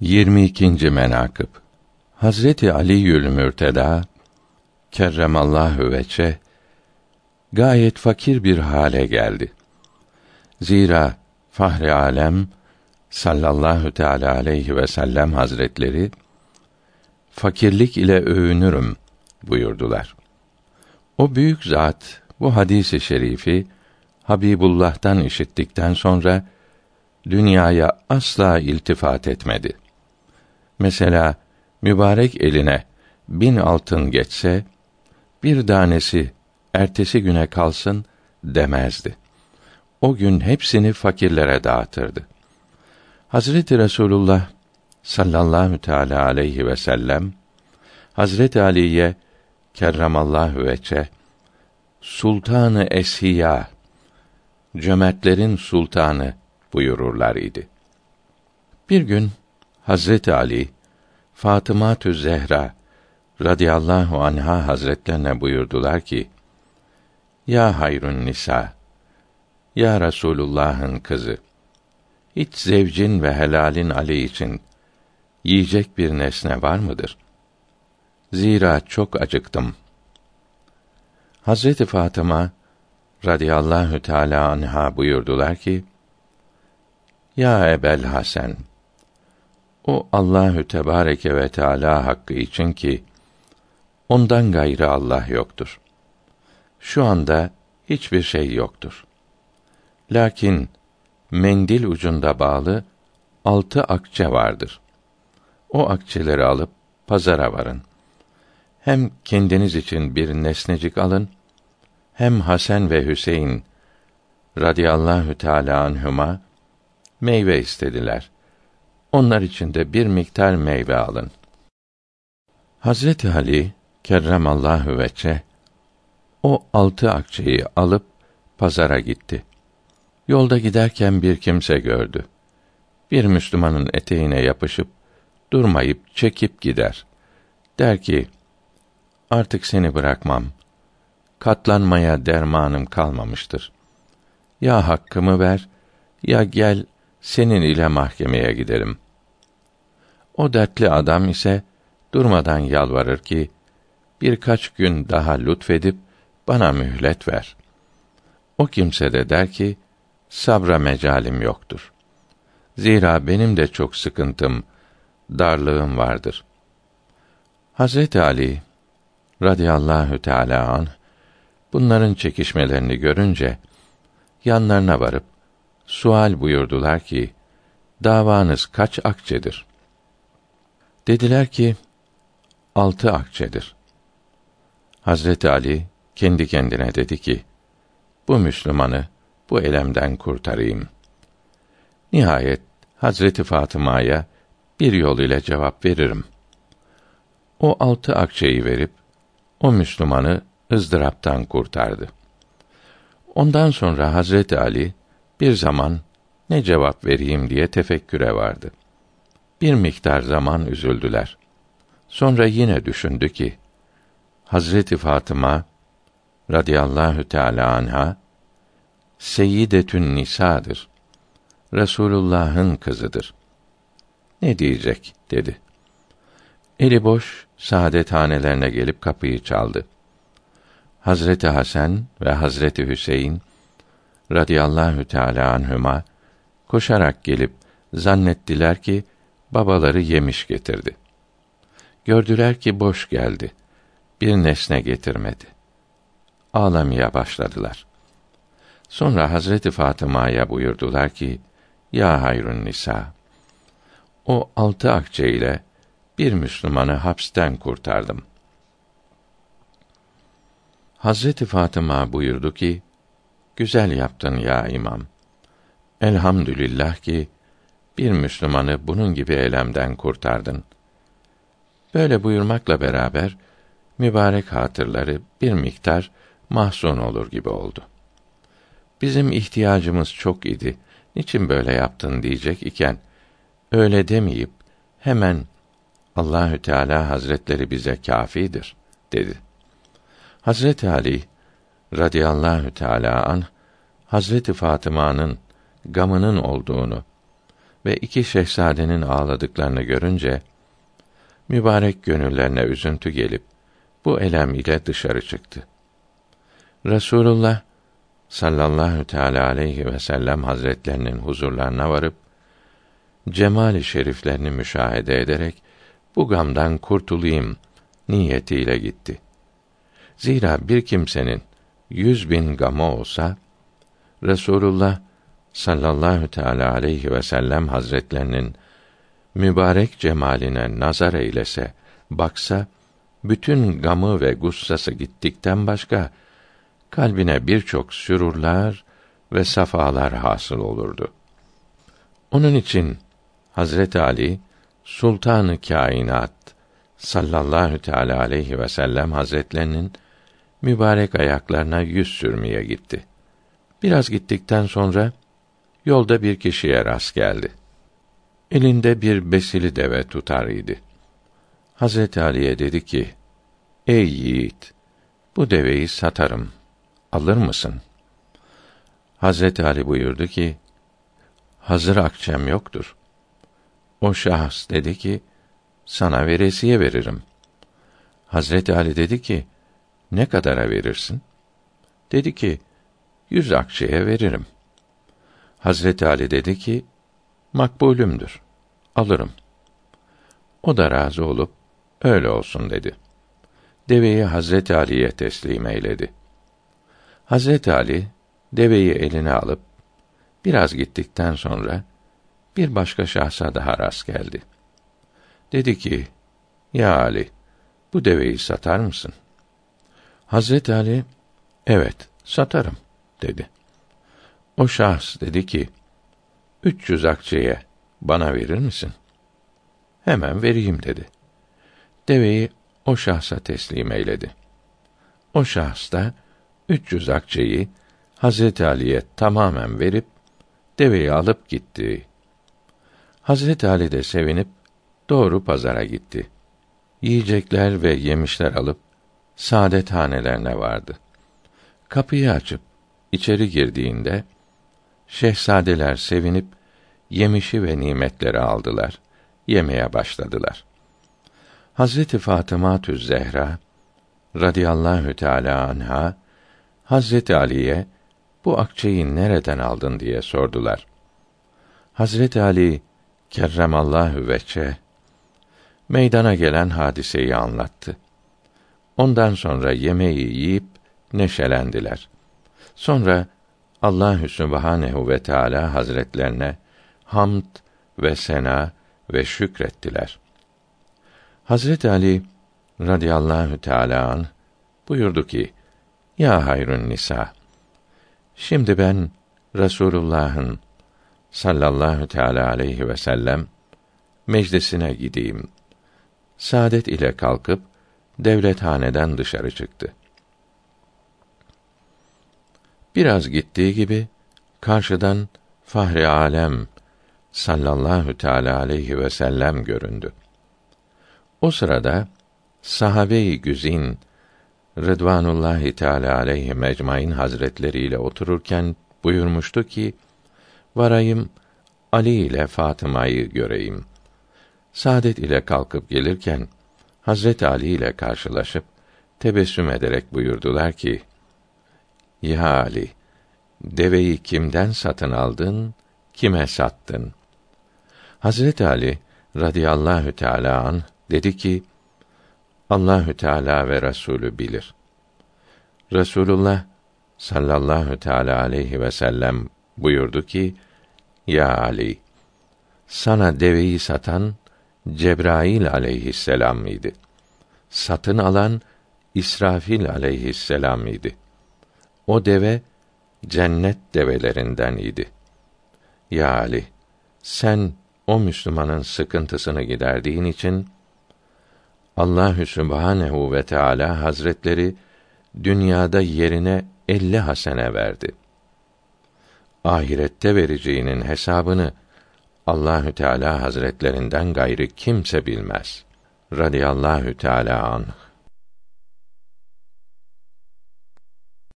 22. menakıb Hazreti Ali Yül Mürteda kerremallahu veçe gayet fakir bir hale geldi. Zira Fahri Alem sallallahu teala aleyhi ve sellem hazretleri fakirlik ile övünürüm buyurdular. O büyük zat bu hadisi şerifi Habibullah'tan işittikten sonra dünyaya asla iltifat etmedi. Mesela mübarek eline bin altın geçse, bir tanesi ertesi güne kalsın demezdi. O gün hepsini fakirlere dağıtırdı. Hazreti Resulullah sallallahu teala aleyhi ve sellem Hazreti Ali'ye kerramallahu veçe sultanı eshiya cömertlerin sultanı buyururlar idi. Bir gün Hazreti Ali Fatıma Zehra radıyallahu anha hazretlerine buyurdular ki: Ya hayrun nisa, ya Resulullah'ın kızı, hiç zevcin ve helalin Ali için yiyecek bir nesne var mıdır? Zira çok acıktım. Hazreti Fatıma radıyallahu teala anha buyurdular ki: Ya Ebel Hasan, o Allahü Tebareke ve Teala hakkı için ki ondan gayrı Allah yoktur. Şu anda hiçbir şey yoktur. Lakin mendil ucunda bağlı altı akçe vardır. O akçeleri alıp pazara varın. Hem kendiniz için bir nesnecik alın, hem Hasan ve Hüseyin radıyallahu teala anhuma meyve istediler. Onlar için de bir miktar meyve alın. Hazreti Ali kerremallahu veçe o altı akçeyi alıp pazara gitti. Yolda giderken bir kimse gördü. Bir Müslümanın eteğine yapışıp durmayıp çekip gider. Der ki: Artık seni bırakmam. Katlanmaya dermanım kalmamıştır. Ya hakkımı ver ya gel senin ile mahkemeye gidelim. O dertli adam ise durmadan yalvarır ki birkaç gün daha lütfedip bana mühlet ver. O kimse de der ki sabra mecalim yoktur. Zira benim de çok sıkıntım, darlığım vardır. Hazreti Ali radıyallahu teala an bunların çekişmelerini görünce yanlarına varıp sual buyurdular ki davanız kaç akçedir? Dediler ki altı akçedir. Hazreti Ali kendi kendine dedi ki bu Müslümanı bu elemden kurtarayım. Nihayet Hazreti Fatıma'ya bir yol ile cevap veririm. O altı akçeyi verip o Müslümanı ızdıraptan kurtardı. Ondan sonra Hazreti Ali bir zaman ne cevap vereyim diye tefekküre vardı. Bir miktar zaman üzüldüler. Sonra yine düşündü ki Hazreti Fatıma radıyallahu teala anha seyyidetün nisadır. Resulullah'ın kızıdır. Ne diyecek dedi. Eli boş saadethanelerine gelip kapıyı çaldı. Hazreti Hasan ve Hazreti Hüseyin radıyallahu teala anhuma koşarak gelip zannettiler ki babaları yemiş getirdi. Gördüler ki boş geldi. Bir nesne getirmedi. Ağlamaya başladılar. Sonra Hazreti Fatıma'ya buyurdular ki: Ya hayrun nisa, o altı akçe ile bir Müslümanı hapsten kurtardım. Hazreti Fatıma buyurdu ki: Güzel yaptın ya imam. Elhamdülillah ki bir Müslümanı bunun gibi elemden kurtardın. Böyle buyurmakla beraber mübarek hatırları bir miktar mahzun olur gibi oldu. Bizim ihtiyacımız çok idi. Niçin böyle yaptın diyecek iken öyle demeyip hemen Allahü Teala Hazretleri bize kâfidir dedi. Hazreti Ali radıyallahu teala an Hazreti Fatıma'nın gamının olduğunu ve iki şehzadenin ağladıklarını görünce mübarek gönüllerine üzüntü gelip bu elem ile dışarı çıktı. Resulullah sallallahu teala aleyhi ve sellem hazretlerinin huzurlarına varıp cemali şeriflerini müşahede ederek bu gamdan kurtulayım niyetiyle gitti. Zira bir kimsenin yüz bin gamı olsa, Resulullah sallallahu teala aleyhi ve sellem hazretlerinin mübarek cemaline nazar eylese, baksa, bütün gamı ve gussası gittikten başka, kalbine birçok sürurlar ve safalar hasıl olurdu. Onun için Hazret Ali Sultanı Kainat sallallahu teala aleyhi ve sellem hazretlerinin mübarek ayaklarına yüz sürmeye gitti. Biraz gittikten sonra yolda bir kişiye rast geldi. Elinde bir besili deve tutar idi. Hazreti Ali'ye dedi ki: Ey yiğit, bu deveyi satarım. Alır mısın? Hazreti Ali buyurdu ki: Hazır akçem yoktur. O şahıs dedi ki: Sana veresiye veririm. Hazreti Ali dedi ki: Ne kadara verirsin? Dedi ki: Yüz akçeye veririm. Hazreti Ali dedi ki: Makbulümdür. Alırım. O da razı olup öyle olsun dedi. Deveyi Hazreti Ali'ye teslim eyledi. Hazreti Ali deveyi eline alıp biraz gittikten sonra bir başka şahsa daha rast geldi. Dedi ki: "Ya Ali, bu deveyi satar mısın?" Hazreti Ali: "Evet, satarım." dedi. O şahs dedi ki: "300 akçeye bana verir misin?" Hemen vereyim dedi. Deveyi o şahsa teslim eyledi. O şahs da 300 akçeyi Hazreti Ali'ye tamamen verip deveyi alıp gitti. Hazreti Ali de sevinip doğru pazara gitti. Yiyecekler ve yemişler alıp saadet hanelerine vardı. Kapıyı açıp içeri girdiğinde şehzadeler sevinip yemişi ve nimetleri aldılar. Yemeye başladılar. Hazreti Fatıma Tüz Zehra radıyallahu teala anha Hazreti Ali'ye bu akçeyi nereden aldın diye sordular. Hazreti Ali kerremallahu veçe meydana gelen hadiseyi anlattı. Ondan sonra yemeği yiyip neşelendiler. Sonra Allahü Sübhanehu ve Teala Hazretlerine hamd ve sena ve şükrettiler. Hazret Ali radıyallahu teala an buyurdu ki: Ya hayrun nisa Şimdi ben Resulullah'ın sallallahu teala aleyhi ve sellem meclisine gideyim. Saadet ile kalkıp devlethaneden dışarı çıktı. Biraz gittiği gibi karşıdan Fahri Alem sallallahu teala aleyhi ve sellem göründü. O sırada sahabe-i güzin Rıdvanullahi Teala aleyhi mecmain hazretleriyle otururken buyurmuştu ki: Varayım Ali ile Fatıma'yı göreyim. Saadet ile kalkıp gelirken Hazret Ali ile karşılaşıp tebessüm ederek buyurdular ki: Ya Ali, deveyi kimden satın aldın, kime sattın? Hazret Ali radıyallahu teala an dedi ki: Allahü Teala ve Resulü bilir. Resulullah sallallahu teala aleyhi ve sellem buyurdu ki: Ya Ali, sana deveyi satan Cebrail aleyhisselam idi. Satın alan İsrafil aleyhisselam idi. O deve cennet develerinden idi. Ya Ali, sen o Müslümanın sıkıntısını giderdiğin için Allahü Sübhanehu ve Teala Hazretleri dünyada yerine elli hasene verdi. Ahirette vereceğinin hesabını Allahü Teala Hazretlerinden gayrı kimse bilmez. Radiyallahu Teala anh.